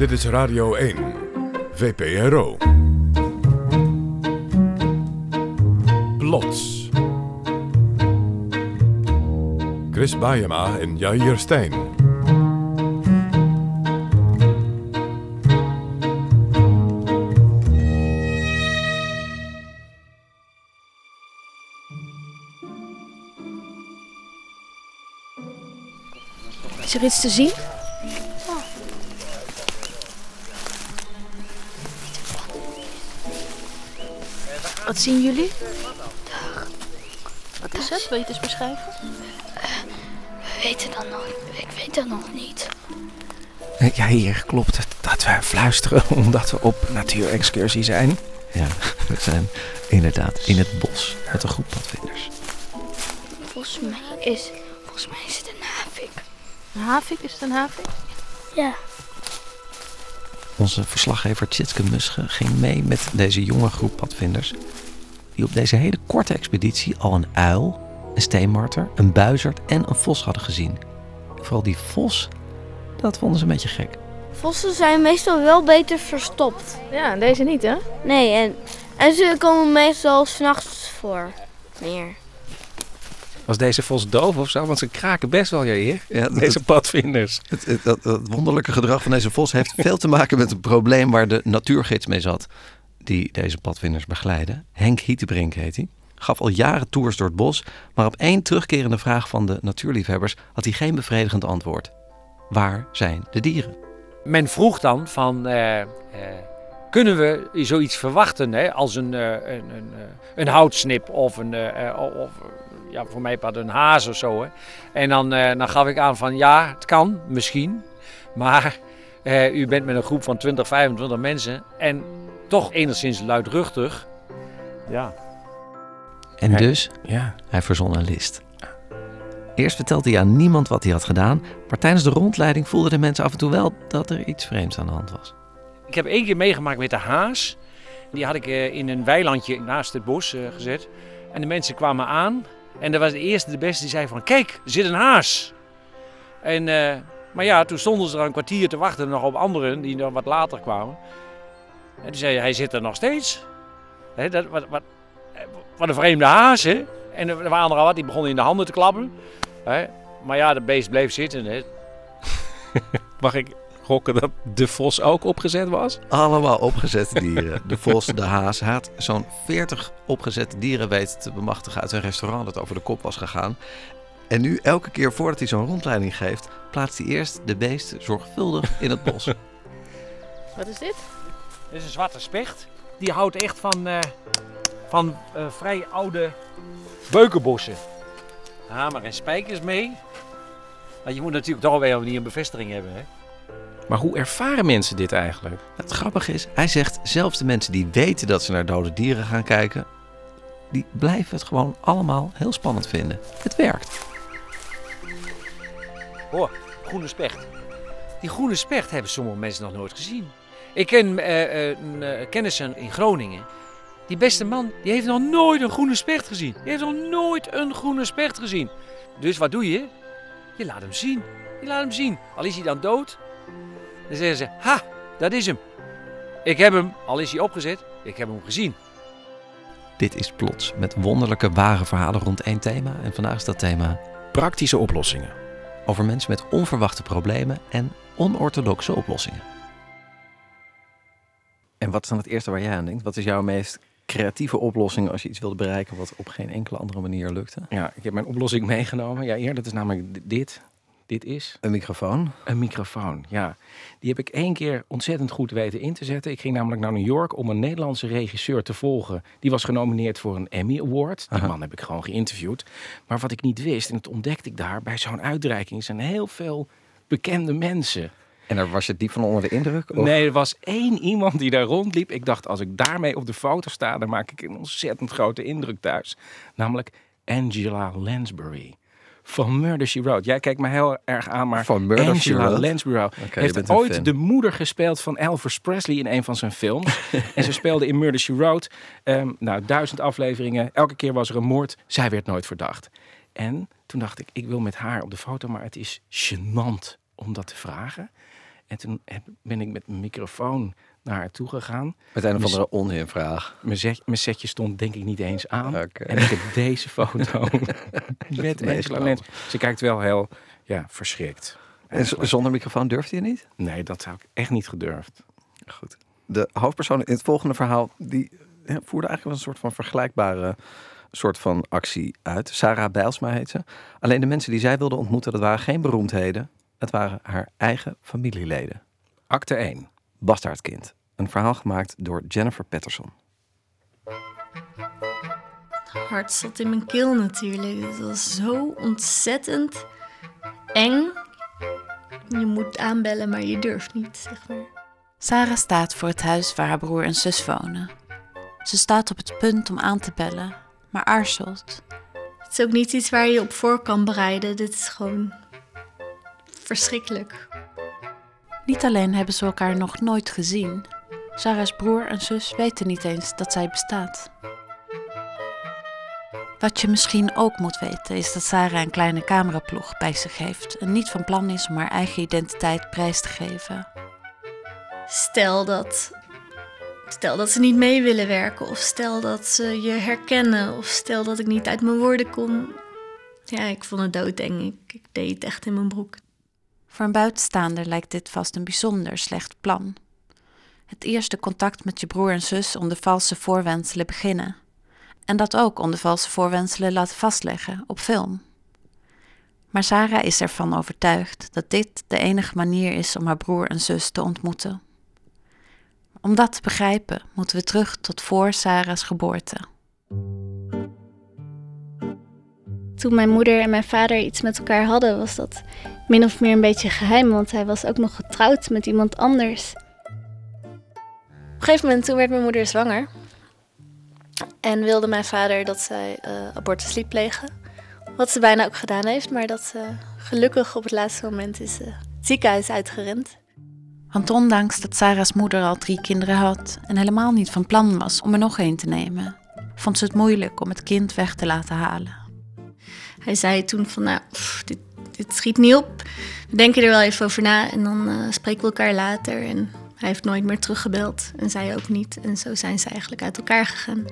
Dit is Radio 1, VPRO. Plots. Chris Baiema en Jair Stijn. Is er iets te zien? Wat zien jullie? Wat is het? Wil je het eens beschrijven? We weten dat nog. Ik weet dat nog niet. Ja, hier klopt het dat we fluisteren omdat we op natuurexcursie zijn. Ja, we zijn inderdaad in het bos met een groep padvinders. Volgens mij is, volgens mij is het een havik. Een havik? Is het een havik? Ja. Onze verslaggever Tjitske Musche ging mee met deze jonge groep padvinders. Die op deze hele korte expeditie al een uil, een steenmarter, een buizerd en een vos hadden gezien. Vooral die vos, dat vonden ze een beetje gek. Vossen zijn meestal wel beter verstopt. Ja, deze niet, hè? Nee, en, en ze komen meestal s'nachts voor. Meer. Was deze vos doof of zo? Want ze kraken best wel hier, Ja, deze padvinders. Het, het, wonderlijke gedrag van deze vos heeft veel te maken met het probleem waar de natuurgids mee zat. Die deze padvinders begeleiden. Henk Hietebrink heet hij. Gaf al jaren tours door het bos, maar op één terugkerende vraag van de natuurliefhebbers had hij geen bevredigend antwoord. Waar zijn de dieren? Men vroeg dan van, eh, eh, kunnen we zoiets verwachten hè, als een, eh, een, een, een houtsnip of, een, of ja, voor mij een haas of zo. Hè. En dan, dan gaf ik aan van ja, het kan misschien, maar u bent met een groep van 20, 25 mensen en toch enigszins luidruchtig. Ja, En Hij- dus, Ja. hij verzon een list. Eerst vertelde hij aan niemand wat hij had gedaan, maar tijdens de rondleiding voelden de mensen af en toe wel dat er iets vreemds aan de hand was. Ik heb één keer meegemaakt met de haas. Die had ik eh, in een weilandje naast het bos eh, gezet. En de mensen kwamen aan. En dat was de eerste, de beste, die zei van... Kijk, er zit een haas. En, eh, maar ja, toen stonden ze er een kwartier te wachten nog op anderen die nog wat later kwamen. En toen zei hij, hij zit er nog steeds. Hè, dat, wat, wat, eh, wat een vreemde haas, hè. En er waren er al wat, die begonnen in de handen te klappen. Hè. Maar ja, de beest bleef zitten. Hè. Mag ik gokken dat de vos ook opgezet was? Allemaal opgezette dieren. De vos, de haas. Hij had zo'n 40 opgezette dieren weten te bemachtigen uit een restaurant dat over de kop was gegaan. En nu, elke keer voordat hij zo'n rondleiding geeft, plaatst hij eerst de beesten zorgvuldig in het bos. Wat is dit? Dit is een zwarte specht. Die houdt echt van, eh, van eh, vrij oude beukenbossen. Hamer en spijkers mee. Maar je moet natuurlijk toch wel weer een bevestiging hebben. Hè? Maar hoe ervaren mensen dit eigenlijk? Het grappige is, hij zegt zelfs de mensen die weten dat ze naar dode dieren gaan kijken, die blijven het gewoon allemaal heel spannend vinden. Het werkt. Hoor, groene specht. Die groene specht hebben sommige mensen nog nooit gezien. Ik ken eh, eh, een eh, kennissen in Groningen. Die beste man, die heeft nog nooit een groene specht gezien. Die heeft nog nooit een groene specht gezien. Dus wat doe je? Je laat hem zien. Je laat hem zien. Al is hij dan dood. Dan zeggen ze, ha, dat is hem. Ik heb hem, al is hij opgezet, ik heb hem gezien. Dit is plots met wonderlijke ware verhalen rond één thema. En vandaag is dat thema Praktische oplossingen. over mensen met onverwachte problemen en onorthodoxe oplossingen. En wat is dan het eerste waar jij aan denkt? Wat is jouw meest creatieve oplossing als je iets wilde bereiken wat op geen enkele andere manier lukte? Ja, ik heb mijn oplossing meegenomen. Ja, eerder, dat is namelijk dit. Dit is Een microfoon. een microfoon, ja. Die heb ik één keer ontzettend goed weten in te zetten. Ik ging namelijk naar New York om een Nederlandse regisseur te volgen. Die was genomineerd voor een Emmy Award. Die Aha. man heb ik gewoon geïnterviewd. Maar wat ik niet wist, en dat ontdekte ik daar bij zo'n uitreiking, zijn heel veel bekende mensen. En daar was je diep van onder de indruk? Of? Nee, er was één iemand die daar rondliep. Ik dacht, als ik daarmee op de foto sta, dan maak ik een ontzettend grote indruk thuis. Namelijk Angela Lansbury. Van Murder, She Wrote. Jij kijkt me heel erg aan, maar Van Murder, Angela? Lansbury heeft ooit fan. de moeder gespeeld van Elvis Presley in een van zijn films. en ze speelde in Murder, She Wrote. Ehm, nou, duizend afleveringen. Elke keer was er een moord. Zij werd nooit verdacht. En toen dacht ik, ik wil met haar op de foto, maar het is gênant om dat te vragen. En toen heb- ben ik met mijn microfoon naar haar toe gegaan. Met een of andere onzinvraag. Mijn, setje stond denk ik niet eens aan. En ik heb deze foto met Angela. Lens. Ze kijkt wel heel ja, verschrikt. En zonder microfoon durfde je niet? Nee, dat zou ik echt niet gedurfd. Goed. De hoofdpersoon in het volgende verhaal, die voerde eigenlijk wel een soort van vergelijkbare soort van actie uit. Sarah Bijlsma heet ze. Alleen de mensen die zij wilde ontmoeten, dat waren geen beroemdheden. Het waren haar eigen familieleden. Acte 1. Bastaardkind. Een verhaal gemaakt door Jennifer Patterson. hart zat in mijn keel natuurlijk. Het was zo ontzettend eng. Je moet aanbellen, maar je durft niet, zeg maar. Sarah staat voor het huis waar haar broer en zus wonen. Ze staat op het punt om aan te bellen, maar aarzelt. Het is ook niet iets waar je op voor kan bereiden. Dit is gewoon verschrikkelijk. Niet alleen hebben ze elkaar nog nooit gezien, Sarah's broer en zus weten niet eens dat zij bestaat. Wat je misschien ook moet weten is dat Sarah een kleine cameraploeg bij zich heeft en niet van plan is om haar eigen identiteit prijs te geven. Stel dat, stel dat ze niet mee willen werken, of stel dat ze je herkennen, of stel dat ik niet uit mijn woorden kom. Ja, ik vond het doodeng. Ik, ik deed het echt in mijn broek. Voor een buitenstaander lijkt dit vast een bijzonder slecht plan. Het eerste contact met je broer en zus onder valse voorwendselen beginnen. En dat ook onder valse voorwendselen laten vastleggen op film. Maar Sarah is ervan overtuigd dat dit de enige manier is om haar broer en zus te ontmoeten. Om dat te begrijpen moeten we terug tot voor Sarah's geboorte. Toen mijn moeder en mijn vader iets met elkaar hadden, was dat min of meer een beetje geheim, want hij was ook nog getrouwd met iemand anders. Op een gegeven moment toen werd mijn moeder zwanger. En wilde mijn vader dat zij eh, abortus liet plegen. Wat ze bijna ook gedaan heeft, maar dat ze gelukkig op het laatste moment is eh, het ziekenhuis uitgerend. Want ondanks dat Sarah's moeder al drie kinderen had en helemaal niet van plan was om er nog een te nemen, vond ze het moeilijk om het kind weg te laten halen. Hij zei toen van, nou, pff, dit, dit schiet niet op. We denken er wel even over na en dan eh, spreken we elkaar later. En hij heeft nooit meer teruggebeld en zij ook niet. En zo zijn ze eigenlijk uit elkaar gegaan.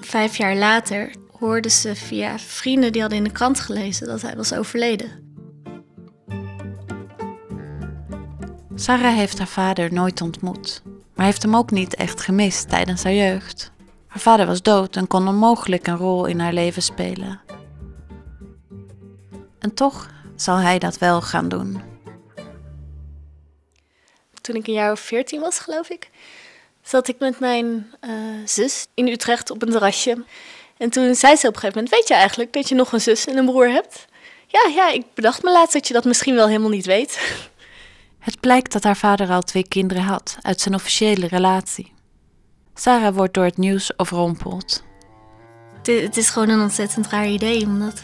Vijf jaar later hoorden ze via vrienden die hadden in de krant gelezen dat hij was overleden. Sarah heeft haar vader nooit ontmoet, maar heeft hem ook niet echt gemist tijdens haar jeugd. Haar vader was dood en kon onmogelijk een rol in haar leven spelen. En toch zal hij dat wel gaan doen. Toen ik een jaar of veertien was, geloof ik, zat ik met mijn eh, zus in Utrecht op een terrasje. En toen zei ze op een gegeven moment: Weet je eigenlijk dat je nog een zus en een broer hebt? Ja, ja, ik bedacht me laatst dat je dat misschien wel helemaal niet weet. Het blijkt dat haar vader al twee kinderen had uit zijn officiële relatie. Sarah wordt door het nieuws overrompeld. Het, het is gewoon een ontzettend raar idee, omdat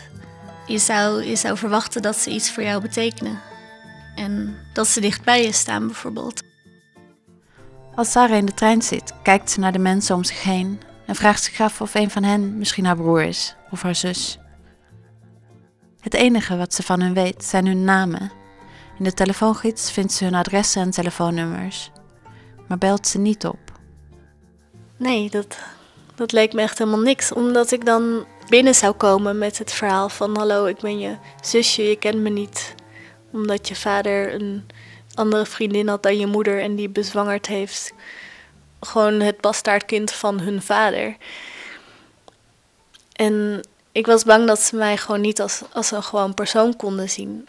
je zou, je zou verwachten dat ze iets voor jou betekenen. En dat ze dicht bij je staan, bijvoorbeeld. Als Sarah in de trein zit, kijkt ze naar de mensen om zich heen en vraagt zich af of een van hen misschien haar broer is of haar zus. Het enige wat ze van hun weet zijn hun namen. In de telefoongids vindt ze hun adressen en telefoonnummers, maar belt ze niet op. Nee, dat, dat leek me echt helemaal niks. Omdat ik dan binnen zou komen met het verhaal van... Hallo, ik ben je zusje, je kent me niet. Omdat je vader een andere vriendin had dan je moeder en die bezwangerd heeft. Gewoon het bastaardkind van hun vader. En ik was bang dat ze mij gewoon niet als, als een gewoon persoon konden zien.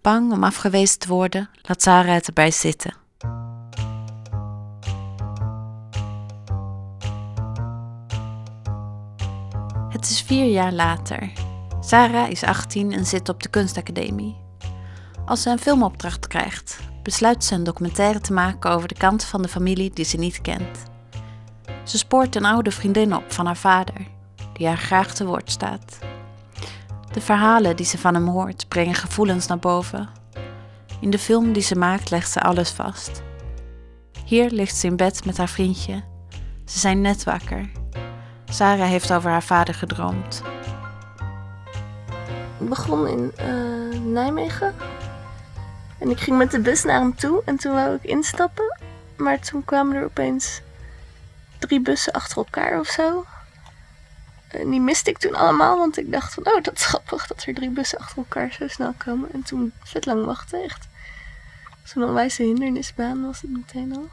Bang om afgewezen te worden, laat Sarah het erbij zitten. Het is vier jaar later. Sarah is 18 en zit op de kunstacademie. Als ze een filmopdracht krijgt, besluit ze een documentaire te maken over de kant van de familie die ze niet kent. Ze spoort een oude vriendin op van haar vader, die haar graag te woord staat. De verhalen die ze van hem hoort brengen gevoelens naar boven. In de film die ze maakt legt ze alles vast. Hier ligt ze in bed met haar vriendje. Ze zijn net wakker. Sarah heeft over haar vader gedroomd. begon in eh, Nijmegen. En ik ging met de bus naar hem toe en toen wou ik instappen. Maar toen kwamen er opeens drie bussen achter elkaar of zo. En die miste ik toen allemaal, want ik dacht van, oh, dat is grappig dat er drie bussen achter elkaar zo snel komen. En toen vet lang wachten, echt. Zo'n onwijze hindernisbaan was het meteen al.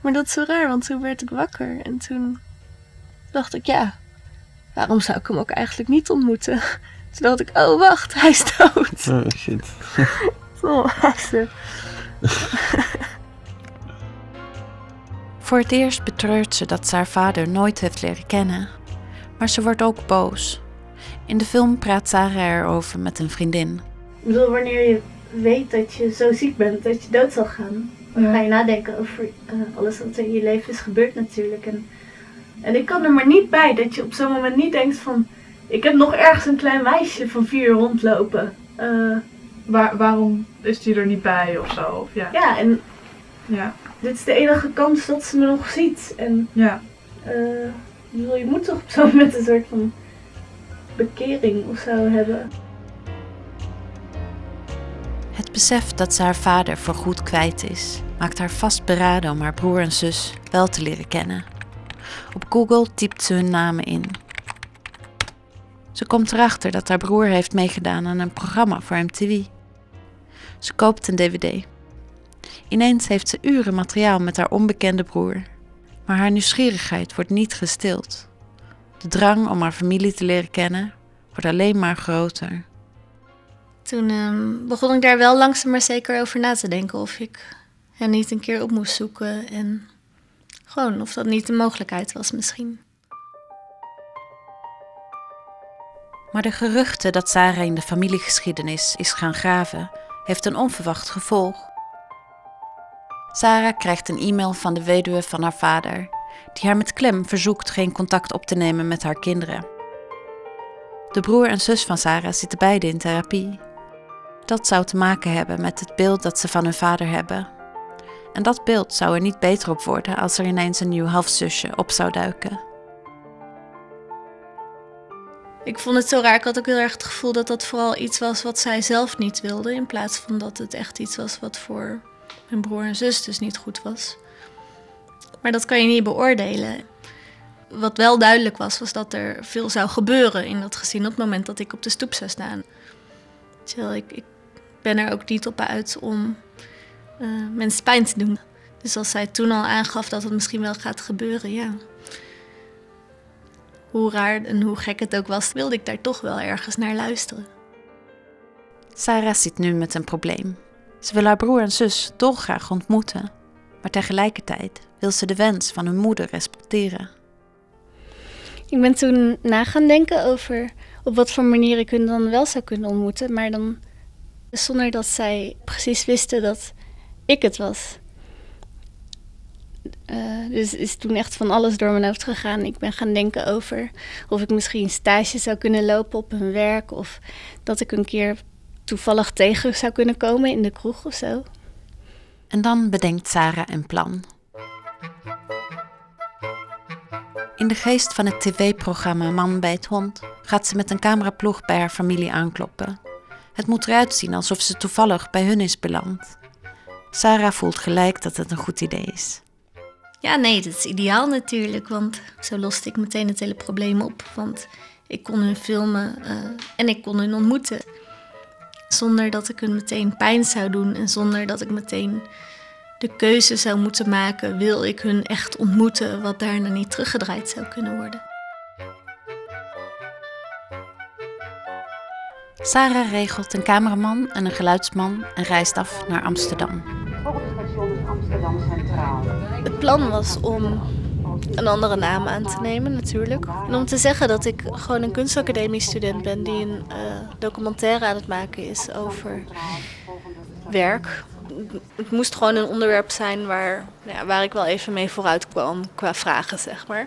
Maar dat is zo raar, want toen werd ik wakker en toen dacht ik, ja, waarom zou ik hem ook eigenlijk niet ontmoeten? Toen dacht ik, oh wacht, hij is dood. Oh shit. Oh, er. Voor het eerst betreurt ze dat ze haar vader nooit heeft leren kennen. Maar ze wordt ook boos. In de film praat Sarah erover met een vriendin. Ik bedoel, wanneer je weet dat je zo ziek bent, dat je dood zal gaan, dan ga je nadenken over eh, alles wat er in je leven is gebeurd natuurlijk. En, en ik kan er maar niet bij dat je op zo'n moment niet denkt van, ik heb nog ergens een klein meisje van vier rondlopen. Eh, Waar, waarom is die er niet bij of zo? Of, ja. ja, en Ja. dit is de enige kans dat ze me nog ziet. En Ja. eh, je moet toch op zo'n moment een soort van bekering of zo hebben. Het besef dat ze haar vader voorgoed kwijt is, maakt haar vastberaden om haar broer en zus wel te leren kennen. Op Google typt ze hun namen in. Ze komt erachter dat haar broer heeft meegedaan aan een programma voor MTV. Ze koopt een DVD. Ineens heeft ze uren materiaal met haar onbekende broer. Maar haar nieuwsgierigheid wordt niet gestild. De drang om haar familie te leren kennen wordt alleen maar groter. Toen ehm, begon ik daar wel langzaam maar zeker over na te denken of ik hen niet een keer op moest zoeken en gewoon of dat niet een mogelijkheid was misschien. Maar de geruchten dat Sarah in de familiegeschiedenis is gaan graven, heeft een onverwacht gevolg. Sarah krijgt een e-mail van de weduwe van haar vader, die haar met klem verzoekt geen contact op te nemen met haar kinderen. De broer en zus van Sarah zitten beide in therapie. Dat zou te maken hebben met het beeld dat ze van hun vader hebben. En dat beeld zou er niet beter op worden als er ineens een nieuw halfzusje op zou duiken. Ik vond het zo raar. Ik had ook heel erg het gevoel dat dat vooral iets was wat zij zelf niet wilde. In plaats van dat het echt iets was wat voor mijn broer en zus dus niet goed was. Maar dat kan je niet beoordelen. Wat wel duidelijk was, was dat er veel zou gebeuren in dat gezin op het moment dat ik op de stoep zou staan. Ik, ik ben er ook niet op uit om eh, mensen pijn te doen. Dus als zij toen al aangaf dat het misschien wel gaat gebeuren, ja. Hoe raar en hoe gek het ook was, wilde ik daar toch wel ergens naar luisteren. Sarah zit nu met een probleem. Ze wil haar broer en zus dolgraag ontmoeten, maar tegelijkertijd wil ze de wens van hun moeder respecteren. Ik ben toen na gaan denken over op wat voor manier ik hun dan wel zou kunnen ontmoeten, maar dan zonder dat zij precies wisten dat ik het was. Eh, dus is toen echt van alles door mijn hoofd gegaan. Ik ben gaan denken over of ik misschien stage zou kunnen lopen op hun werk. Of dat ik een keer toevallig tegen zou kunnen komen in de kroeg of zo. En dan bedenkt Sarah een plan. In de geest van het tv-programma Man bij het Hond gaat ze met een cameraploeg bij haar familie aankloppen. Het moet eruit zien alsof ze toevallig bij hun is beland. Sarah voelt gelijk dat het een goed idee is. Ja, nee, dat is ideaal natuurlijk, want zo loste ik meteen het hele probleem op. Want ik kon hun filmen eh, en ik kon hun ontmoeten. Zonder dat ik hun meteen pijn zou doen en zonder dat ik meteen de keuze zou moeten maken: wil ik hun echt ontmoeten, wat daarna niet teruggedraaid zou kunnen worden. Sarah regelt een cameraman en een geluidsman en reist af naar Amsterdam. Het plan was om een andere naam aan te nemen natuurlijk. En om te zeggen dat ik gewoon een kunstacademie-student ben die een eh, documentaire aan het maken is over werk. Het moest gewoon een onderwerp zijn waar, nou ja, waar ik wel even mee vooruit kwam qua vragen, zeg maar.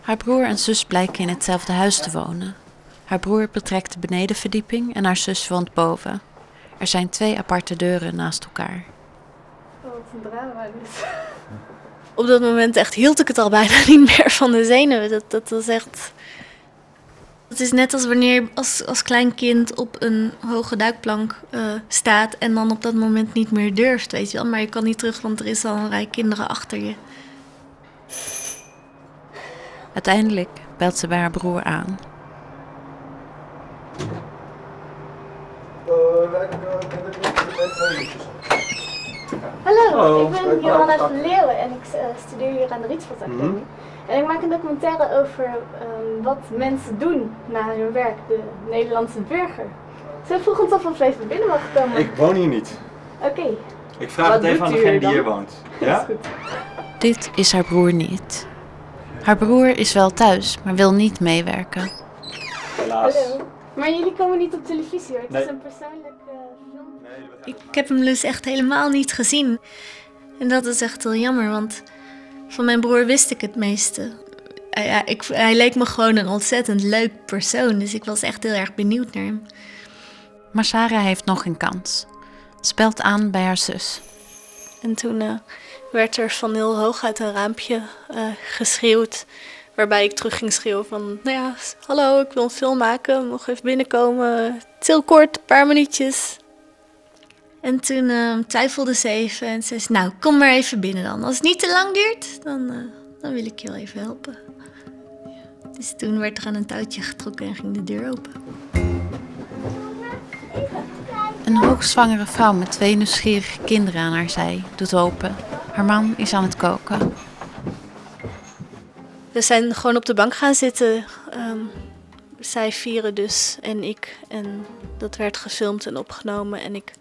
Haar broer en zus blijken in hetzelfde huis te wonen. Haar broer betrekt de benedenverdieping en haar zus woont boven. Er zijn twee aparte deuren naast elkaar. Op dat moment echt hield ik het al bijna niet meer van de zenuwen. Dat, dat was echt Het is net als wanneer je als, als klein kind op een hoge duikplank uh, staat en dan op dat moment niet meer durft, weet je wel. Maar je kan niet terug, want er is al een rij kinderen achter je. Uiteindelijk belt ze bij haar broer aan. Hallo, ik ben Johanna van Leeuwen en ik uh, studeer hier aan de Rietveld Academie. Mm En ik maak een documentaire over um, wat mensen doen na hun werk, de Nederlandse burger. Ze vroeg ons of we even binnen mogen komen. Ik woon hier niet. Oké. Okay. Ik vraag wat het even aan degene die hier woont. Ja? is. Dit is haar broer niet. Haar broer is wel thuis, maar wil niet meewerken. Helaas. Hallo. Maar jullie komen niet op televisie hoor. Het Nee. is een persoonlijk uh, film. Ik heb hem dus echt helemaal niet gezien. En dat is echt heel jammer, want van mijn broer wist ik het meeste. Hij, hij- ik, hij leek me gewoon een ontzettend leuk persoon, dus ik was echt heel erg benieuwd naar hem. Maar Sarah heeft nog een kans. Spelt aan bij haar zus. En toen eh, werd er van heel hoog uit een raampje eh, geschreeuwd. Waarbij ik terug ging schreeuwen van, nou ja, hallo, ik wil een film maken, mag even binnenkomen. Heel kort, een paar minuutjes. En toen eh, twijfelde ze even en ze zei, nou, kom maar even binnen dan. Als het niet te lang duurt, dan, eh, dan wil ik je wel even helpen. Dus toen werd er aan een touwtje getrokken en ging de deur open. Een hoogzwangere vrouw met twee nieuwsgierige kinderen aan haar zij doet open. Haar man is aan het koken. We zijn gewoon op de bank gaan zitten. ehm, zij vieren dus en ik. En dat werd gefilmd en opgenomen. En ik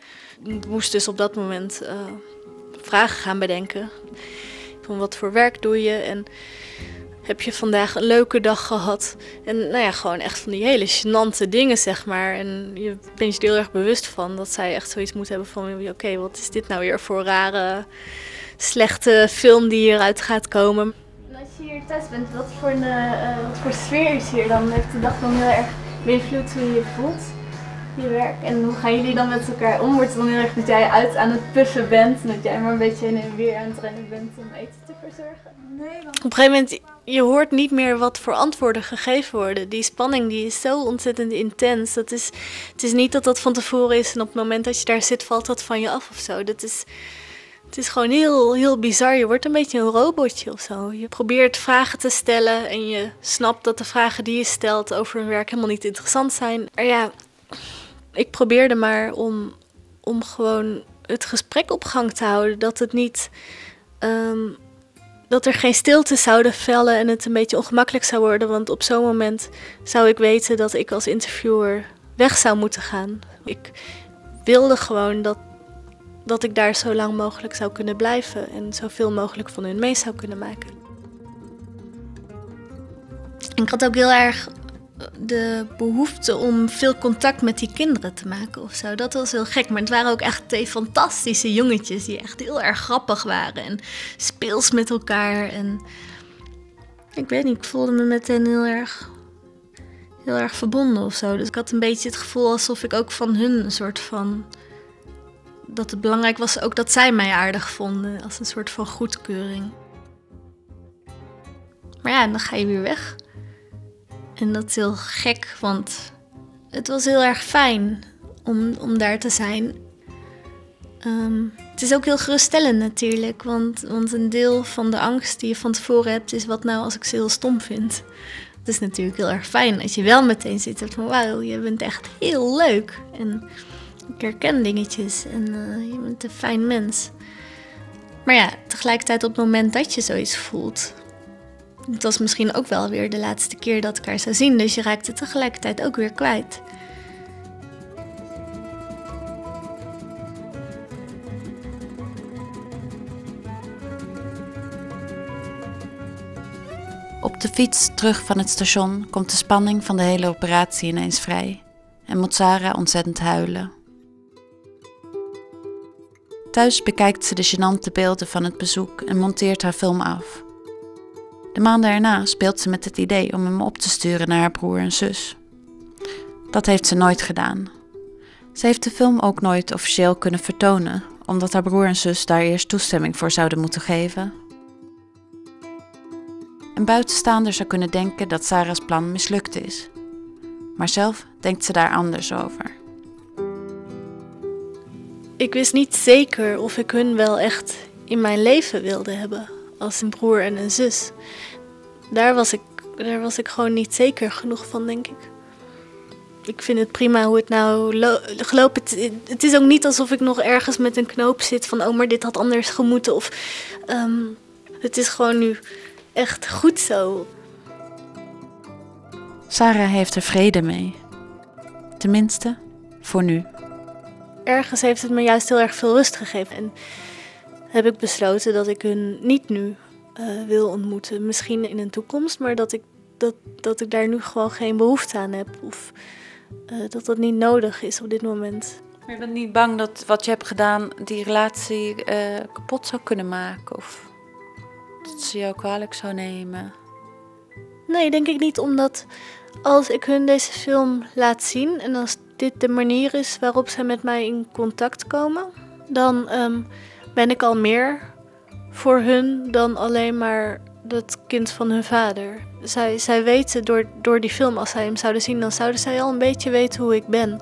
moest dus op dat moment eh, vragen gaan bedenken. Van wat voor werk doe je? En heb je vandaag een leuke dag gehad? En nou ja, gewoon echt van die hele gênante dingen, zeg maar. En je bent je er heel erg bewust van dat zij echt zoiets moet hebben van... Oké, wat is dit nou weer voor rare, slechte film die hieruit gaat komen? Je hier thuis bent, wat voor, een, eh, wat voor sfeer is hier dan? Heeft de dag dan heel erg beïnvloed hoe je je voelt? Je werk. En hoe gaan jullie dan met elkaar om? Wordt het dan heel erg dat jij uit aan het puffen bent en dat jij maar een beetje heen en weer aan het rennen bent om eten te verzorgen? Nee, Op een gegeven moment, je hoort niet meer wat voor antwoorden gegeven worden. Die spanning die is zo ontzettend intens. Dat is, het is niet dat dat van tevoren is en op het moment dat je daar zit valt dat van je af of zo. Dat is, het is gewoon heel, heel bizar. Je wordt een beetje een robotje of zo. Je probeert vragen te stellen en je snapt dat de vragen die je stelt over hun werk helemaal niet interessant zijn. Maar ja, ik probeerde maar om, om gewoon het gesprek op gang te houden. Dat het niet. ehm, dat er geen stilte zouden vellen en het een beetje ongemakkelijk zou worden. Want op zo'n moment zou ik weten dat ik als interviewer weg zou moeten gaan. Ik wilde gewoon dat, dat ik daar zo lang mogelijk zou kunnen blijven en zoveel mogelijk van hun mee zou kunnen maken. En ik had ook heel erg de behoefte om veel contact met die kinderen te maken of zo. Dat was heel gek. Maar het waren ook echt twee fantastische jongetjes die echt heel erg grappig waren en speels met elkaar. En ik weet niet, ik voelde me meteen heel erg, heel erg verbonden of zo. Dus ik had een beetje het gevoel alsof ik ook van hun een soort van. Dat het belangrijk was ook dat zij mij aardig vonden, als een soort van goedkeuring. Maar ja, dan ga je weer weg. En dat is heel gek, want het was heel erg fijn om, om daar te zijn. Ehm, het is ook heel geruststellend natuurlijk, want, want een deel van de angst die je van tevoren hebt is wat nou als ik ze heel stom vind. Het is natuurlijk heel erg fijn als je wel meteen zit van wauw, je bent echt heel leuk. En ik herken dingetjes en eh, je bent een fijn mens. Maar ja, tegelijkertijd op het moment dat je zoiets voelt, het was misschien ook wel weer de laatste keer dat ik haar zou zien, dus je raakt het tegelijkertijd ook weer kwijt. Op de fiets terug van het station komt de spanning van de hele operatie ineens vrij en moet Sarah ontzettend huilen. Thuis bekijkt ze de gênante beelden van het bezoek en monteert haar film af. De maanden erna speelt ze met het idee om hem op te sturen naar haar broer en zus. Dat heeft ze nooit gedaan. Ze heeft de film ook nooit officieel kunnen vertonen, omdat haar broer en zus daar eerst toestemming voor zouden moeten geven. Een buitenstaander zou kunnen denken dat Sarah's plan mislukt is. Maar zelf denkt ze daar anders over. Ik wist niet zeker of ik hun wel echt in mijn leven wilde hebben. Als een broer en een zus. Daar was ik, daar was ik gewoon niet zeker genoeg van, denk ik. Ik vind het prima hoe het nou lo- gelopen is. Het is ook niet alsof ik nog ergens met een knoop zit van... oh, maar dit had anders gemoeten. Of, ehm, het is gewoon nu echt goed zo. Sarah heeft er vrede mee. Tenminste, voor nu. Ergens heeft het me juist heel erg veel rust gegeven. En heb ik besloten dat ik hun niet nu eh, wil ontmoeten. Misschien in een toekomst, maar dat ik, dat, dat ik daar nu gewoon geen behoefte aan heb. Of eh, dat dat niet nodig is op dit moment. Maar je bent niet bang dat wat je hebt gedaan die relatie eh, kapot zou kunnen maken? Of dat ze jou kwalijk zou nemen? Nee, denk ik niet, omdat als ik hun deze film laat zien en als dit de manier is waarop zij met mij in contact komen, dan ehm, ben ik al meer voor hun dan alleen maar dat kind van hun vader. Zij, zij weten door, door die film, als zij hem zouden zien, dan zouden zij al een beetje weten hoe ik ben.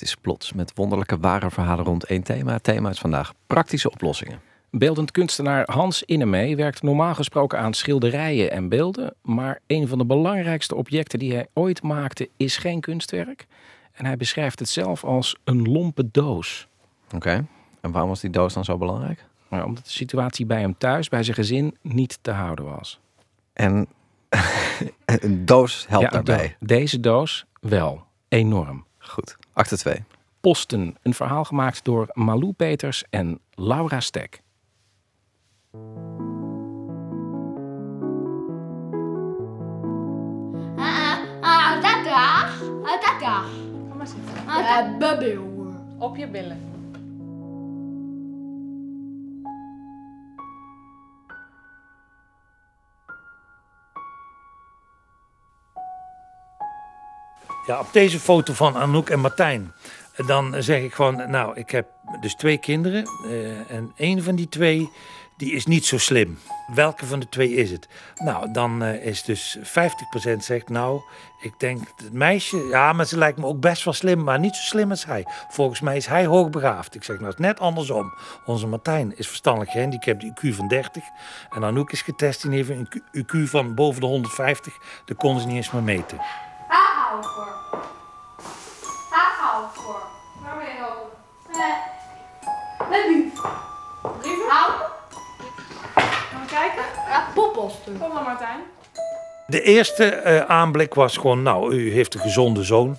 Dit is Plots met wonderlijke ware verhalen rond één thema. Het thema is vandaag praktische oplossingen. Beeldend kunstenaar Hans Innemee werkt normaal gesproken aan schilderijen en beelden. Maar een van de belangrijkste objecten die hij ooit maakte is geen kunstwerk. En hij beschrijft het zelf als een lompe doos. Oké, en waarom was die doos dan zo belangrijk? Maar omdat de situatie bij hem thuis, bij zijn gezin, niet te houden was. En een doos helpt Ja, daarbij. de- deze doos wel. Enorm. Goed. Acte 2. Posten. Een verhaal gemaakt door Malou Peters en Laura Stek. Ah, dat daar. Ah, dat daar. Kom maar zitten. Ah. Op je billen. Ja, op deze foto van Anouk en Martijn. Dan zeg ik gewoon, nou, ik heb dus twee kinderen. eh, en een van die twee, die is niet zo slim. Welke van de twee is het? Nou, dan eh, is dus 50% zegt, nou, ik denk het meisje, ja, maar ze lijkt me ook best wel slim, maar niet zo slim als hij. Volgens mij is hij hoogbegaafd. Ik zeg, nou, het is net andersom. Onze Martijn is verstandelijk gehandicapt, die IQ van 30. En Anouk is getest, die heeft een IQ van boven de 150. Dat konden ze niet eens meer meten. Haar hou ik voor. Hou ik voor. Waar ben je helpen? Eh, met wie? Brieven? Hou. Gaan we kijken? Ja, popposten. Kom dan Martijn. De eerste eh, aanblik was gewoon, nou, u heeft een gezonde zoon.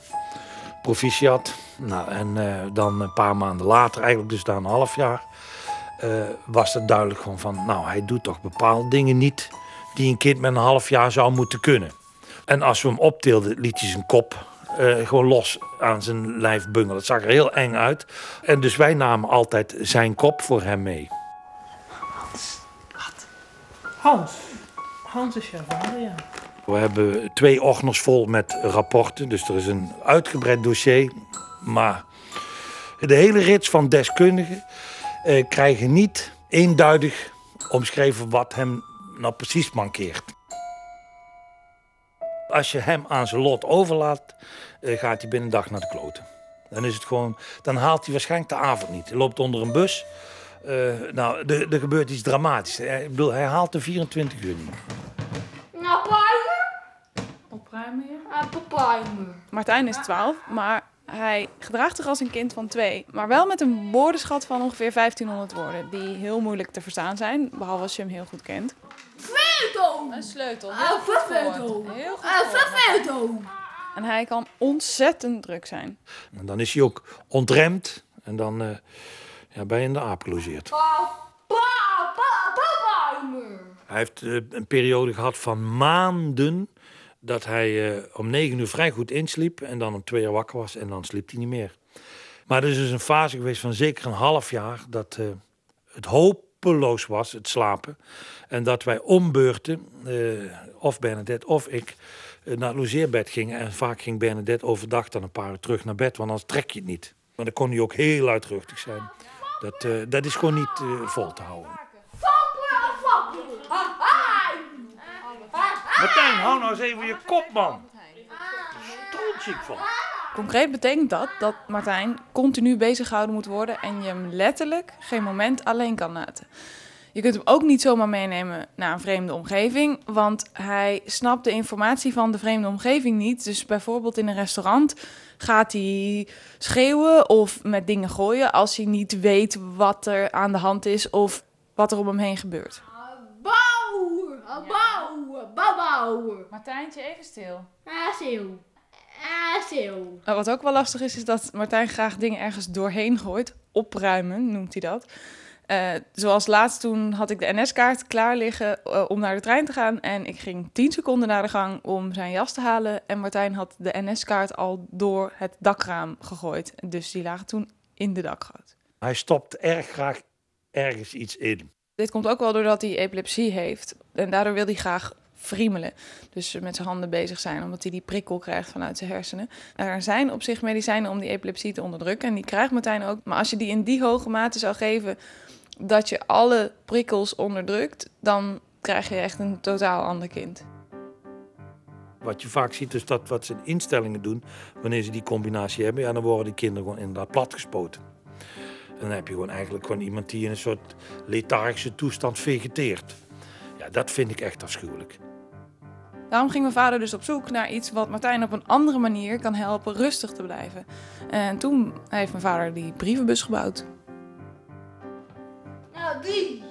Proficiat. Nou, en eh, dan een paar maanden later, eigenlijk dus na een half jaar, eh, was het duidelijk gewoon van, nou, hij doet toch bepaalde dingen niet die een kind met een half jaar zou moeten kunnen. En als we hem optilden, liet hij zijn kop eh, gewoon los aan zijn lijf bungelen. Dat zag er heel eng uit. En dus wij namen altijd zijn kop voor hem mee. Hans. Hans is jouw vader, ja. We hebben twee ordners vol met rapporten. Dus er is een uitgebreid dossier. Maar de hele rits van deskundigen eh, krijgen niet eenduidig omschreven wat hem nou precies mankeert. Als je hem aan zijn lot overlaat, eh, gaat hij binnen een dag naar de kloten. Dan is het gewoon, dan haalt hij waarschijnlijk de avond niet. Hij loopt onder een bus. Eh, nou, er er gebeurt iets dramatisch. Ik bedoel, hij haalt de 24 uur niet. Nou. Opruimen. Ah, papaaien. Martijn is 12, maar hij gedraagt zich als een kind van twee. Maar wel met een woordenschat van ongeveer 1500 woorden. Die heel moeilijk te verstaan zijn, behalve als je hem heel goed kent. Sleutel. Een sleutel. Ah, Heel goed sleutel. gehoord. Heel goed Ah, gehoord. sleutel. En hij kan ontzettend druk zijn. En dan is hij ook ontremd. En dan eh, ja, ben je in de aap gelogeerd. Hij heeft eh, een periode gehad van maanden dat hij eh, om negen uur vrij goed insliep. En dan om twee uur wakker was en dan sliep hij niet meer. Maar er is dus een fase geweest van zeker een half jaar dat eh, het hopeloos was, het slapen. En dat wij ombeurten, eh, of Bernadette of ik, eh, naar het logeerbed gingen. En vaak ging Bernadette overdag dan een paar uur terug naar bed, want anders trek je het niet. Maar dan kon hij ook heel luidruchtig zijn. Dat, eh, dat is gewoon niet vol te houden. Martijn, hou nou eens even je kop, man. Van. Concreet betekent dat dat Martijn continu bezig gehouden moet worden en je hem letterlijk geen moment alleen kan laten. Je kunt hem ook niet zomaar meenemen naar een vreemde omgeving, want hij snapt de informatie van de vreemde omgeving niet. Dus bijvoorbeeld in een restaurant gaat hij schreeuwen of met dingen gooien als hij niet weet wat er aan de hand is of wat er om hem heen gebeurt. Bouw! Bouw! Bouw! Martijntje, even stil. Ah, stil. Ah. Nou, wat ook wel lastig is, is dat Martijn graag dingen ergens doorheen gooit. Opruimen noemt hij dat. Eh, zoals laatst toen had ik de NS-kaart klaar liggen eh, om naar de trein te gaan. En ik ging 10 seconden naar de gang om zijn jas te halen. En Martijn had de NS-kaart al door het dakraam gegooid. Dus die lagen toen in de dakgoot. Hij stopt erg graag ergens iets in. Dit komt ook wel doordat hij epilepsie heeft. En daardoor wil hij graag friemelen. Dus met zijn handen bezig zijn, omdat hij die prikkel krijgt vanuit zijn hersenen. Er zijn op zich medicijnen om die epilepsie te onderdrukken. En die krijgt Martijn ook. Maar als je die in die hoge mate zou geven dat je alle prikkels onderdrukt, dan krijg je echt een totaal ander kind. Wat je vaak ziet is dat wat ze in instellingen doen, wanneer ze die combinatie hebben, ja, dan worden die kinderen gewoon inderdaad platgespoten. En dan heb je gewoon eigenlijk gewoon iemand die in een soort lethargische toestand vegeteert. Ja, dat vind ik echt afschuwelijk. Daarom ging mijn vader dus op zoek naar iets wat Martijn op een andere manier kan helpen rustig te blijven. En toen heeft mijn vader die brievenbus gebouwd. Nou, die.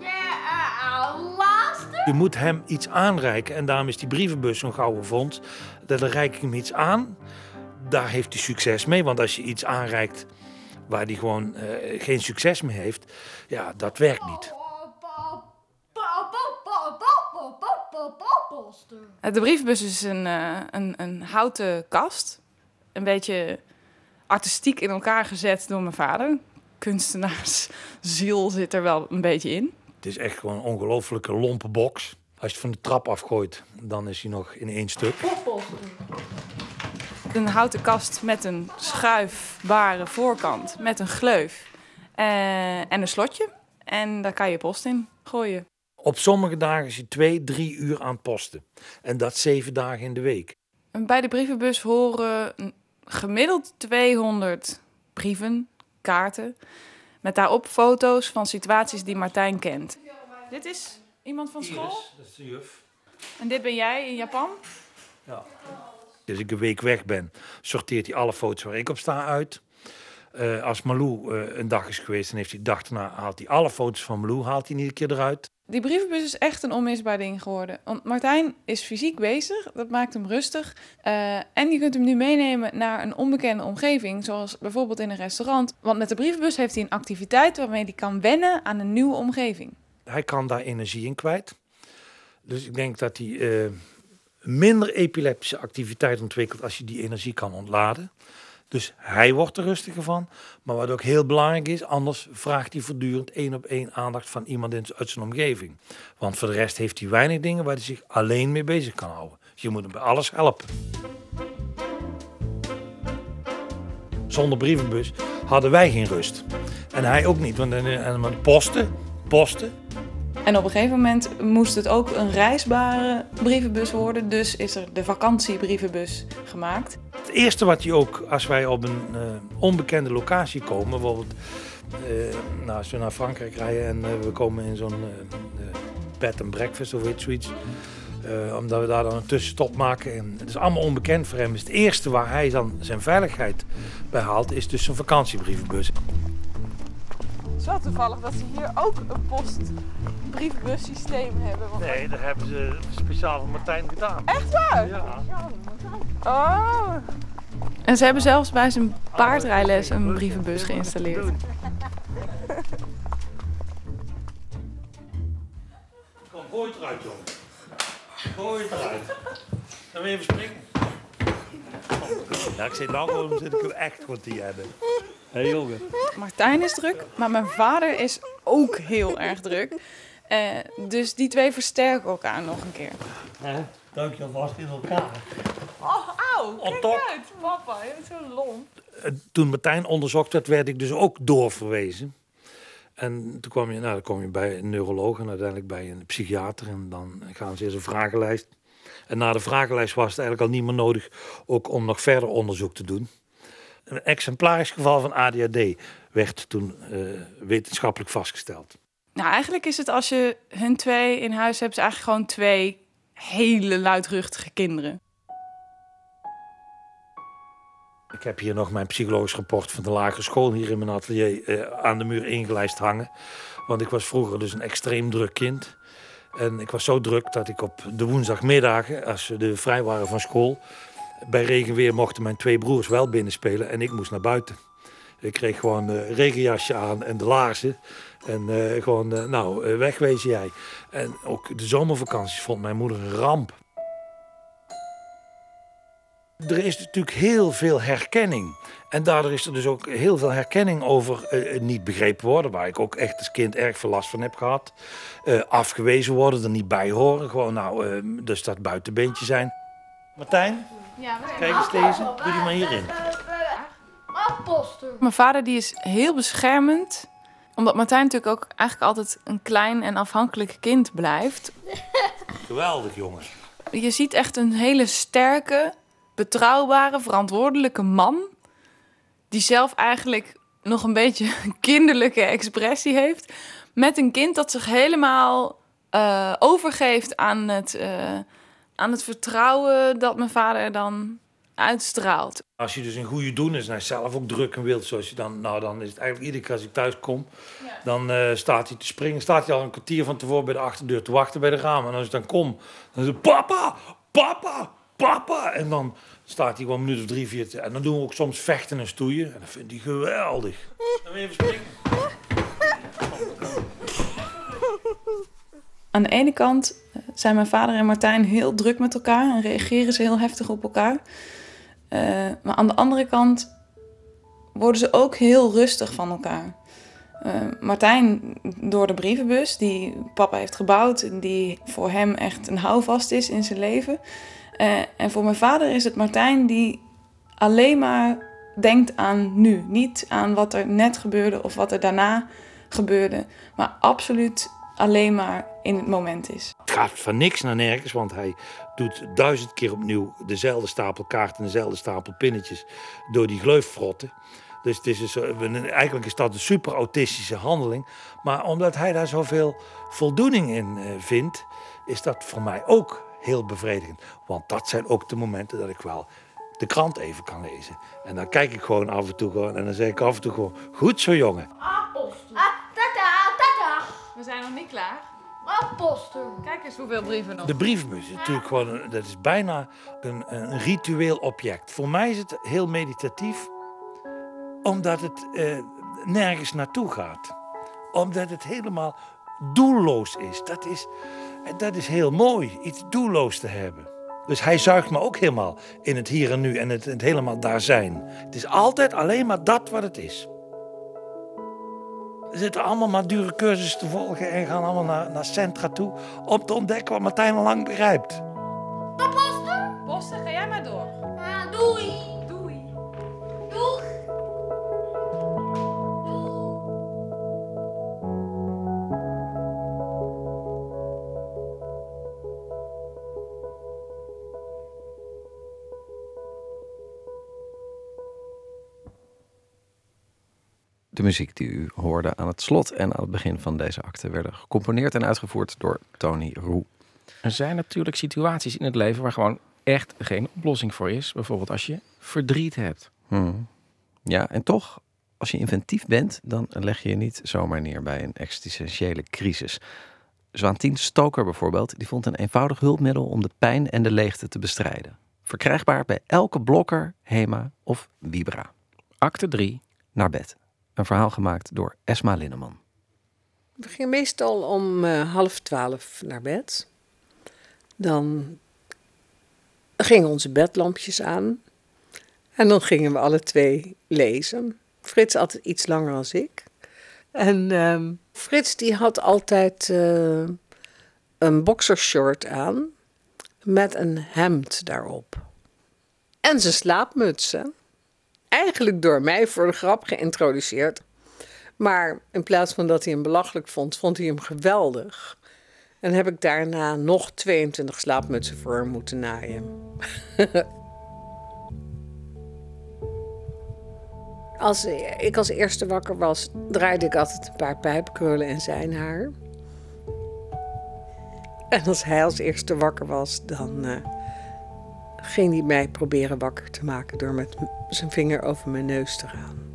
Ja, laatste. Je moet hem iets aanreiken en daarom is die brievenbus zo'n gouden fonds. Dat dan reik ik hem iets aan, daar heeft hij succes mee. Want als je iets aanreikt waar hij gewoon eh, geen succes mee heeft, ja, dat werkt niet. De brievenbus is een, eh, een, een houten kast. Een beetje artistiek in elkaar gezet door mijn vader. Kunstenaarsziel zit er wel een beetje in. Het is echt gewoon een ongelofelijke lompe box. Als je het van de trap afgooit, dan is hij nog in één stuk. Een houten kast met een schuifbare voorkant, met een gleuf eh, en een slotje. En daar kan je post in gooien. Op sommige dagen is hij twee, drie uur aan het posten. En dat zeven dagen in de week. En bij de brievenbus horen een- gemiddeld 200 brieven, kaarten, met daarop foto's van situaties die Martijn kent. Dit is iemand van school dat is de juf. en dit ben jij in Japan. Ja. Als ik een week weg ben, sorteert hij alle foto's waar ik op sta uit. Eh, als Malou eh, een dag is geweest, dan heeft hij de dag daarna haalt hij alle foto's van Malou haalt hij iedere keer eruit. Die brievenbus is echt een onmisbaar ding geworden. Want Martijn is fysiek bezig, dat maakt hem rustig. Eh, en je kunt hem nu meenemen naar een onbekende omgeving, zoals bijvoorbeeld in een restaurant. Want met de brievenbus heeft hij een activiteit waarmee hij kan wennen aan een nieuwe omgeving. Hij kan daar energie in kwijt. Dus ik denk dat hij eh, minder epileptische activiteit ontwikkelt als je die energie kan ontladen. Dus hij wordt er rustiger van. Maar wat ook heel belangrijk is, anders vraagt hij voortdurend één op één aandacht van iemand in, uit zijn omgeving. Want voor de rest heeft hij weinig dingen waar hij zich alleen mee bezig kan houden. Je moet hem bij alles helpen. Zonder brievenbus hadden wij geen rust. En hij ook niet, want en posten, posten, En op een gegeven moment moest het ook een reisbare brievenbus worden. Dus is er de vakantiebrievenbus gemaakt. Het eerste wat je ook, als wij op een eh, onbekende locatie komen, bijvoorbeeld eh, nou, als we naar Frankrijk rijden en eh, we komen in zo'n bed and breakfast of iets, zoiets, eh, omdat we daar dan een tussenstop maken. En het is allemaal onbekend voor hem. Dus het eerste waar hij dan zijn veiligheid bij haalt, is dus zijn vakantiebrievenbus. Het is wel toevallig dat ze hier ook een postbrievenbus systeem hebben. Nee, dat hebben ze speciaal voor Martijn gedaan. Echt waar? Ja. Oh. En ze hebben zelfs bij zijn paardrijles een brievenbus geïnstalleerd. Kom, gooi het eruit, jongen. Gooi het eruit. Dan wil je even springen. Ja, ik zit nou gewoon, zit ik hem echt goed te hebben. Hé hey, jongen. Martijn is druk, maar mijn vader is ook heel erg druk. Eh, dus die twee versterken elkaar nog een keer. Ja, dank je alvast in elkaar. Oh, auw, kijk top. uit. Papa, je bent zo lomp. Eh, Toen Martijn onderzocht werd, werd ik dus ook doorverwezen. En toen kwam je, nou, dan kom je bij een neuroloog en uiteindelijk bij een psychiater. En dan gaan ze eerst een vragenlijst. En na de vragenlijst was het eigenlijk al niet meer nodig ook om nog verder onderzoek te doen. Een exemplarisch geval van ADHD werd toen eh, wetenschappelijk vastgesteld. Nou, eigenlijk is het als je hun twee in huis hebt, eigenlijk gewoon twee hele luidruchtige kinderen. Ik heb hier nog mijn psychologisch rapport van de lagere school hier in mijn atelier eh, aan de muur ingelijst hangen. Want ik was vroeger dus een extreem druk kind. En ik was zo druk dat ik op de woensdagmiddagen, als we de vrij waren van school, bij regenweer mochten mijn twee broers wel binnenspelen en ik moest naar buiten. Ik kreeg gewoon een regenjasje aan en de laarzen. En eh, gewoon, eh, nou, eh, wegwezen jij. En ook de zomervakanties vond mijn moeder een ramp. Er is natuurlijk heel veel herkenning. En daardoor is er dus ook heel veel herkenning over eh, niet begrepen worden. Waar ik ook echt als kind erg veel last van heb gehad. Eh, afgewezen worden, er niet bij horen. Gewoon, nou, eh, dus dat buitenbeentje zijn. Martijn, Ja, kijk eens deze. Doe die maar hierin. Apposter. Mijn vader die is heel beschermend. Omdat Martijn natuurlijk ook eigenlijk altijd een klein en afhankelijk kind blijft. Geweldig, jongens. Je ziet echt een hele sterke, betrouwbare, verantwoordelijke man. Die zelf eigenlijk nog een beetje een kinderlijke expressie heeft. Met een kind dat zich helemaal eh, overgeeft aan het, eh, aan het vertrouwen dat mijn vader dan uitstraalt. Als je dus een goede doen is en hij zelf ook druk en wilt, zoals je dan, nou dan is het eigenlijk iedere keer als ik thuis kom, dan eh, staat hij te springen. Staat hij al een kwartier van tevoren bij de achterdeur te wachten bij de ramen. En als ik dan kom, dan is het papa, papa, papa. En dan staat hij gewoon een minuut of drie, vier. te- En dan doen we ook soms vechten en stoeien. En dat vindt hij geweldig. Dan even springen. Aan de ene kant eh, zijn mijn vader en Martijn heel druk met elkaar en reageren ze heel heftig op elkaar. Eh, maar aan de andere kant worden ze ook heel rustig van elkaar. Eh, Martijn door de brievenbus die papa heeft gebouwd die voor hem echt een houvast is in zijn leven. Eh, en voor mijn vader is het Martijn die alleen maar denkt aan nu. Niet aan wat er net gebeurde of wat er daarna gebeurde. Maar absoluut alleen maar in het moment is. Het gaat van niks naar nergens, want hij doet duizend keer opnieuw dezelfde stapel kaarten en dezelfde stapel pinnetjes door die gleuf frotten. Dus het is eh, eigenlijk is dat een super autistische handeling. Maar omdat hij daar zoveel voldoening in eh, vindt, is dat voor mij ook heel bevredigend. Want dat zijn ook de momenten dat ik wel de krant even kan lezen. En dan kijk ik gewoon af en toe gewoon en dan zeg ik af en toe gewoon, goed zo jongen. Apposter. Ah, tata, tata. We zijn nog niet klaar. Apposter. Kijk eens hoeveel brieven nog. De brievenbus is natuurlijk gewoon, een- dat is bijna een, een ritueel object. Voor mij is het heel meditatief, omdat het eh, nergens naartoe gaat. Omdat het helemaal doelloos is. Dat is, dat is heel mooi, iets doelloos te hebben. Dus hij zuigt me ook helemaal in het hier en nu en het, het helemaal daar zijn. Het is altijd alleen maar dat wat het is. Zitten allemaal maar dure cursussen te volgen en gaan allemaal naar, naar centra toe om te ontdekken wat Martijn al lang begrijpt. De muziek die u hoorde aan het slot en aan het begin van deze acte werden gecomponeerd en uitgevoerd door Tony Roe. Er zijn natuurlijk situaties in het leven waar gewoon echt geen oplossing voor is. Bijvoorbeeld als je verdriet hebt. Hmm. Ja, en toch, als je inventief bent, dan leg je je niet zomaar neer bij een existentiële crisis. Zwaantien Stoker bijvoorbeeld, die vond een eenvoudig hulpmiddel om de pijn en de leegte te bestrijden. Verkrijgbaar bij elke blokker, Hema of Vibra. Acte 3. Naar bed. Een verhaal gemaakt door Esma Linneman. We gingen meestal om eh, half twaalf naar bed. Dan gingen onze bedlampjes aan. En dan gingen we alle twee lezen. Frits altijd iets langer als ik. En ehm, Frits die had altijd uh, een boxershort aan met een hemd daarop. En zijn slaapmutsen. Eigenlijk door mij voor de grap geïntroduceerd. Maar in plaats van dat hij hem belachelijk vond, vond hij hem geweldig. En heb ik daarna nog 22 slaapmutsen voor hem moeten naaien. als ik als eerste wakker was, draaide ik altijd een paar pijpkrullen in zijn haar. En als hij als eerste wakker was, dan uh, ging hij mij proberen wakker te maken door met zijn vinger over mijn neus te gaan.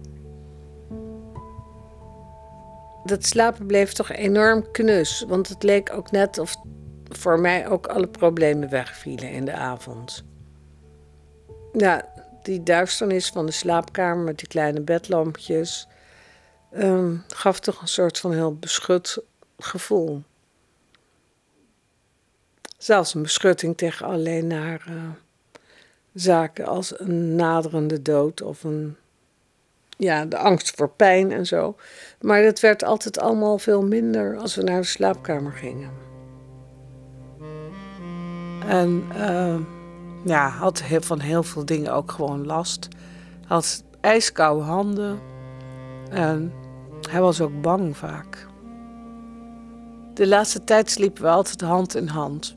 Dat slapen bleef toch enorm knus, want het leek ook net of voor mij ook alle problemen wegvielen in de avond. Ja, die duisternis van de slaapkamer met die kleine bedlampjes um, gaf toch een soort van heel beschut gevoel. Zelfs een beschutting tegen alleen naar uh, zaken als een naderende dood of een, ja, de angst voor pijn en zo. Maar dat werd altijd allemaal veel minder als we naar de slaapkamer gingen. En uh, ja, had van heel veel dingen ook gewoon last. Had ijskoude handen. En hij was ook bang vaak. De laatste tijd sliepen we altijd hand in hand.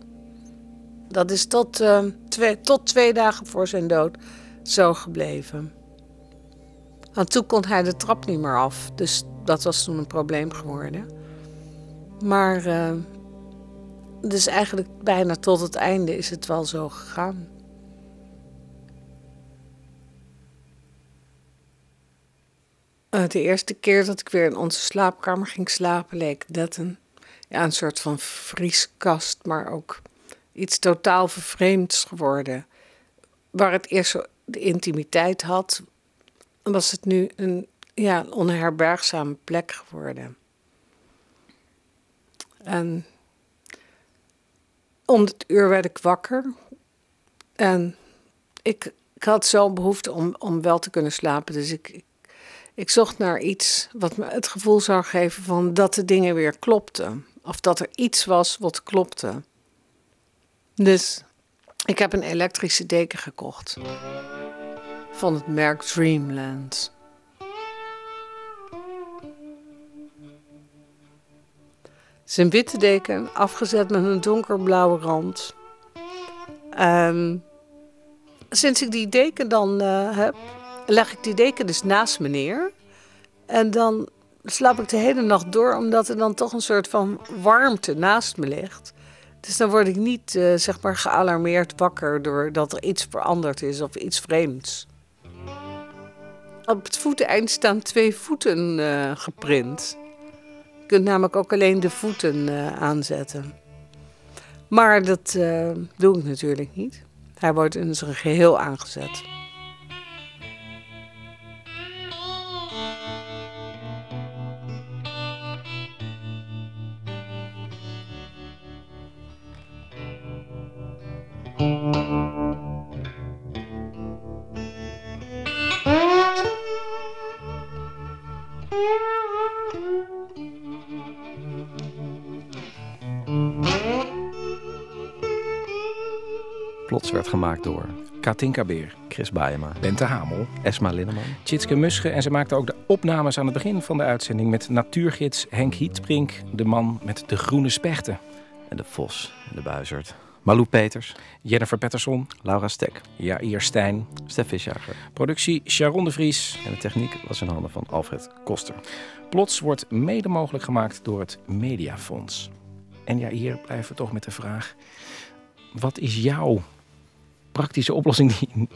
Dat is tot, uh, twee, tot twee dagen voor zijn dood zo gebleven. En toen kon hij de trap niet meer af. Dus dat was toen een probleem geworden. Maar uh, dus eigenlijk bijna tot het einde is het wel zo gegaan. Uh, de eerste keer dat ik weer in onze slaapkamer ging slapen, leek dat een, ja, een soort van vrieskast, maar ook iets totaal vervreemds geworden. Waar het eerst de intimiteit had, was het nu een ja, onherbergzame plek geworden. En om het uur werd ik wakker. En ik, ik had zo'n behoefte om, om wel te kunnen slapen. Dus ik, ik zocht naar iets wat me het gevoel zou geven van dat de dingen weer klopten. Of dat er iets was wat klopte. Dus ik heb een elektrische deken gekocht. Van het merk Dreamland. Zijn witte deken, afgezet met een donkerblauwe rand. Um, sinds ik die deken dan uh, heb, leg ik die deken dus naast me neer. En dan slaap ik de hele nacht door, omdat er dan toch een soort van warmte naast me ligt. Dus dan word ik niet, uh, zeg maar, gealarmeerd wakker doordat er iets veranderd is of iets vreemds. Op het voeteneind staan twee voeten uh, geprint. Je kunt namelijk ook alleen de voeten uh, aanzetten. Maar dat doe ik natuurlijk niet. Hij wordt in zijn geheel aangezet. Plots werd gemaakt door Katinka Beer, Chris Baeyema, Bente Hamel, Esma Linneman, Tjitske Musche en ze maakte ook de opnames aan het begin van de uitzending met natuurgids Henk Hietbrink, de man met de groene spechten. En de vos en de buizerd. Malou Peters, Jennifer Pettersson, Laura Stek, Jair Stijn, Stef Visjager. Productie Sharon de Vries. En de techniek was in handen van Alfred Koster. Plots wordt mede mogelijk gemaakt door het Mediafonds. En ja, hier blijven we toch met de vraag: wat is jouw praktische oplossing die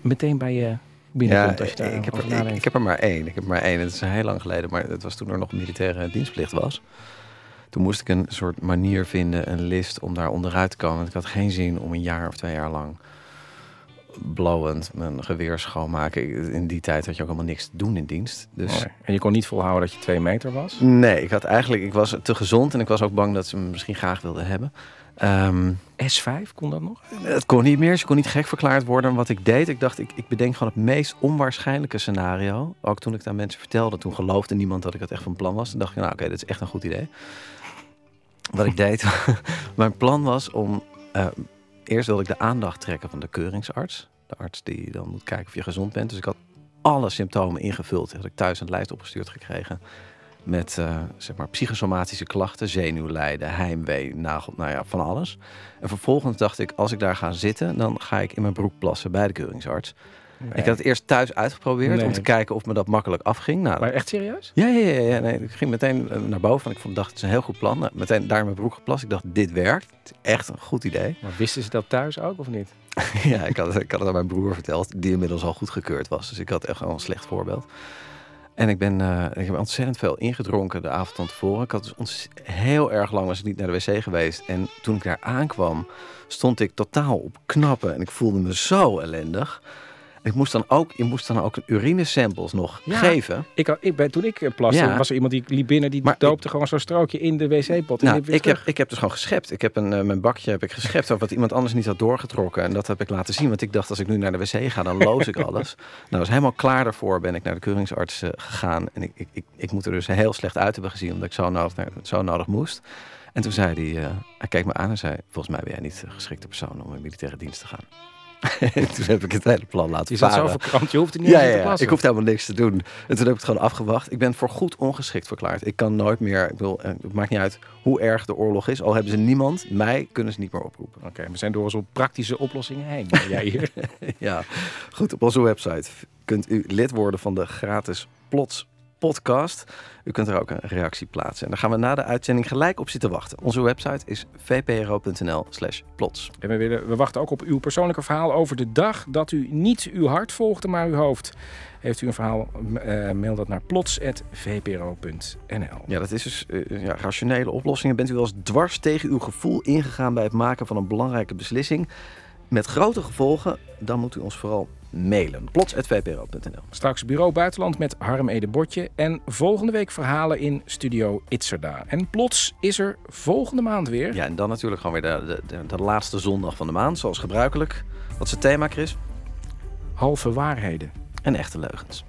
meteen bij je binnenkomt? Ja, als je daar ik, heb er, ik, ik heb er maar één. Ik heb er maar één. Het is heel lang geleden, maar het was toen er nog militaire dienstplicht was. Toen moest ik een soort manier vinden, een list om daar onderuit te komen. Want ik had geen zin om een jaar of twee jaar lang blowend mijn geweer schoonmaken. In die tijd had je ook helemaal niks te doen in dienst. Dus Mooi. En je kon niet volhouden dat je twee meter was? Nee, ik had eigenlijk, ik was te gezond en ik was ook bang dat ze me misschien graag wilden hebben. Ehm, S5, kon dat nog? het kon niet meer, ze kon niet gek verklaard worden. En wat ik deed, ik dacht, ik, ik bedenk gewoon het meest onwaarschijnlijke scenario. Ook toen ik het aan mensen vertelde, toen geloofde niemand dat ik het echt van plan was. Toen dacht ik, nou oké, dit is echt een goed idee. Wat ik deed, mijn plan was om, eh, eerst wilde ik de aandacht trekken van de keuringsarts. De arts die dan moet kijken of je gezond bent. Dus ik had alle symptomen ingevuld. Had ik thuis een lijst opgestuurd gekregen. Met eh, zeg maar psychosomatische klachten, zenuwlijden, heimwee, nagel, nou ja, van alles. En vervolgens dacht ik, als ik daar ga zitten, dan ga ik in mijn broek plassen bij de keuringsarts. Nee. Ik had het eerst thuis uitgeprobeerd Nee. om te kijken of me dat makkelijk afging. Nou, Maar echt serieus? ja, ja, ja, ja. Nee, ik ging meteen eh, naar boven. En ik vond, dacht, het is een heel goed plan. Nou, meteen daar in mijn broek geplast. Ik dacht, dit werkt. Het is echt een goed idee. Maar wisten ze dat thuis ook of niet? ja, ik had, ik had het aan mijn broer verteld, die inmiddels al goedgekeurd was. Dus ik had echt wel een slecht voorbeeld. En ik ben, eh, ik heb ontzettend veel ingedronken de avond van tevoren. Ik had dus ontz- heel erg lang was ik niet naar de wc geweest. En toen ik daar aankwam, stond ik totaal op knappen. En ik voelde me zo ellendig. Ik moest dan ook, je moest dan ook urinesamples nog Ja. geven. Ik, ik ben, toen ik eh, plaste, Ja. was er iemand die liep binnen, die Maar doopte gewoon zo'n strookje in de wc-pot. Nou, ik, heb, ik heb dus gewoon geschept. Ik heb een, eh, mijn bakje heb ik geschept wat iemand anders niet had doorgetrokken. En dat heb ik laten zien. Want ik dacht, als ik nu naar de wc ga, dan loos ik alles. Nou, was helemaal klaar daarvoor ben ik naar de keuringsarts eh, gegaan. En ik, ik, ik, ik moet er dus heel slecht uit hebben gezien, omdat ik zo nodig, zo nodig moest. En toen zei hij, hij keek me aan en zei, volgens mij ben jij niet de geschikte persoon om in militaire dienst te gaan. En toen heb ik het hele plan laten Je zat zo verkrampt, je hoefde niet ja, ja, te ja. Ik hoefde helemaal niks te doen. En toen heb ik het gewoon afgewacht. Ik ben voor goed ongeschikt verklaard. Ik kan nooit meer, ik bedoel, eh, het maakt niet uit hoe erg de oorlog is. Al hebben ze niemand, mij kunnen ze niet meer oproepen. Oké, we zijn door zo'n praktische oplossingen heen. Jij hier. ja, goed. Op onze website kunt u lid worden van de gratis Plots podcast. U kunt er ook een reactie plaatsen. En daar gaan we na de uitzending gelijk op zitten wachten. Onze website is vpro.nl slash plots. En we, willen, we wachten ook op uw persoonlijke verhaal over de dag dat u niet uw hart volgde, maar uw hoofd. Heeft u een verhaal, eh, mail dat naar plots.vpro.nl. Ja, dat is dus eh, ja, rationele oplossingen. Bent u wel eens dwars tegen uw gevoel ingegaan bij het maken van een belangrijke beslissing met grote gevolgen? Dan moet u ons vooral mailen. plots.vpro.nl Straks Bureau Buitenland met Harm Ede Botje. En volgende week verhalen in Studio Itzerda. En plots is er volgende maand weer. Ja, en dan natuurlijk gewoon weer de, de, de, de laatste zondag van de maand, zoals gebruikelijk. Wat is het thema, Chris? Halve waarheden. En echte leugens.